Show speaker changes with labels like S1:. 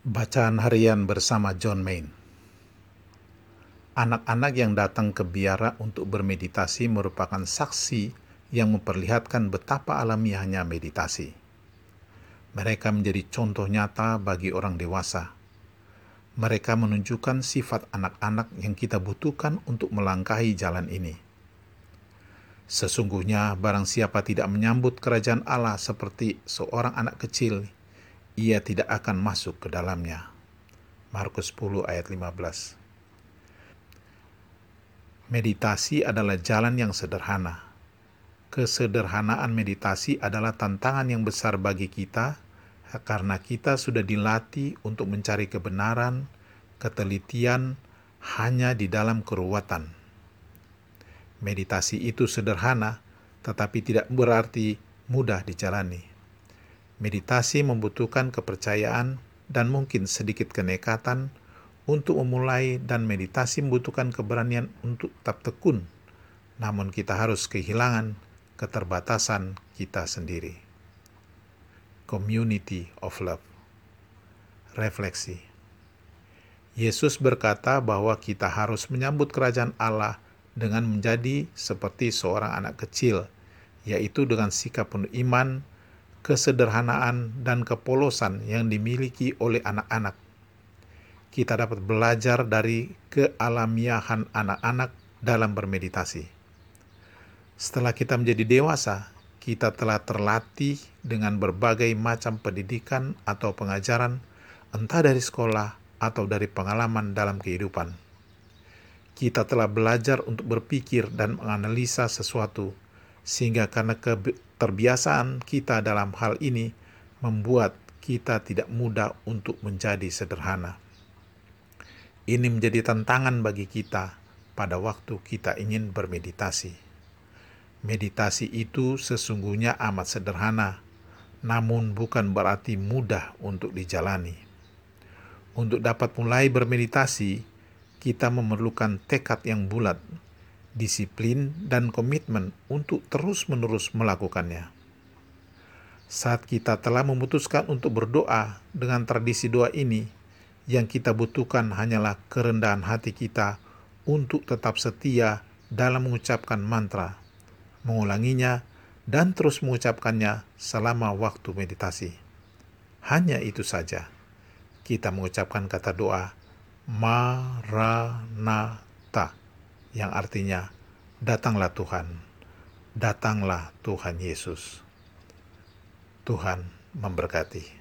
S1: Bacaan harian bersama John Main. Anak-anak yang datang ke biara untuk bermeditasi merupakan saksi yang memperlihatkan betapa alamiahnya meditasi. Mereka menjadi contoh nyata bagi orang dewasa. Mereka menunjukkan sifat anak-anak yang kita butuhkan untuk melangkahi jalan ini. Sesungguhnya, barang siapa tidak menyambut kerajaan Allah seperti seorang anak kecil ia tidak akan masuk ke dalamnya. Markus 10 ayat 15. Meditasi adalah jalan yang sederhana. Kesederhanaan meditasi adalah tantangan yang besar bagi kita karena kita sudah dilatih untuk mencari kebenaran, ketelitian hanya di dalam keruwatan. Meditasi itu sederhana, tetapi tidak berarti mudah dijalani. Meditasi membutuhkan kepercayaan dan mungkin sedikit kenekatan untuk memulai dan meditasi membutuhkan keberanian untuk tetap tekun. Namun kita harus kehilangan keterbatasan kita sendiri. Community of Love Refleksi Yesus berkata bahwa kita harus menyambut kerajaan Allah dengan menjadi seperti seorang anak kecil, yaitu dengan sikap penuh iman, kesederhanaan, dan kepolosan yang dimiliki oleh anak-anak. Kita dapat belajar dari kealamiahan anak-anak dalam bermeditasi. Setelah kita menjadi dewasa, kita telah terlatih dengan berbagai macam pendidikan atau pengajaran, entah dari sekolah atau dari pengalaman dalam kehidupan. Kita telah belajar untuk berpikir dan menganalisa sesuatu, sehingga karena Keterbiasaan kita dalam hal ini membuat kita tidak mudah untuk menjadi sederhana. Ini menjadi tantangan bagi kita pada waktu kita ingin bermeditasi. Meditasi itu sesungguhnya amat sederhana, namun bukan berarti mudah untuk dijalani. Untuk dapat mulai bermeditasi, kita memerlukan tekad yang bulat disiplin, dan komitmen untuk terus-menerus melakukannya. Saat kita telah memutuskan untuk berdoa dengan tradisi doa ini, yang kita butuhkan hanyalah kerendahan hati kita untuk tetap setia dalam mengucapkan mantra, mengulanginya, dan terus mengucapkannya selama waktu meditasi. Hanya itu saja. Kita mengucapkan kata doa Maranatha yang artinya datanglah Tuhan, datanglah Tuhan Yesus. Tuhan memberkati.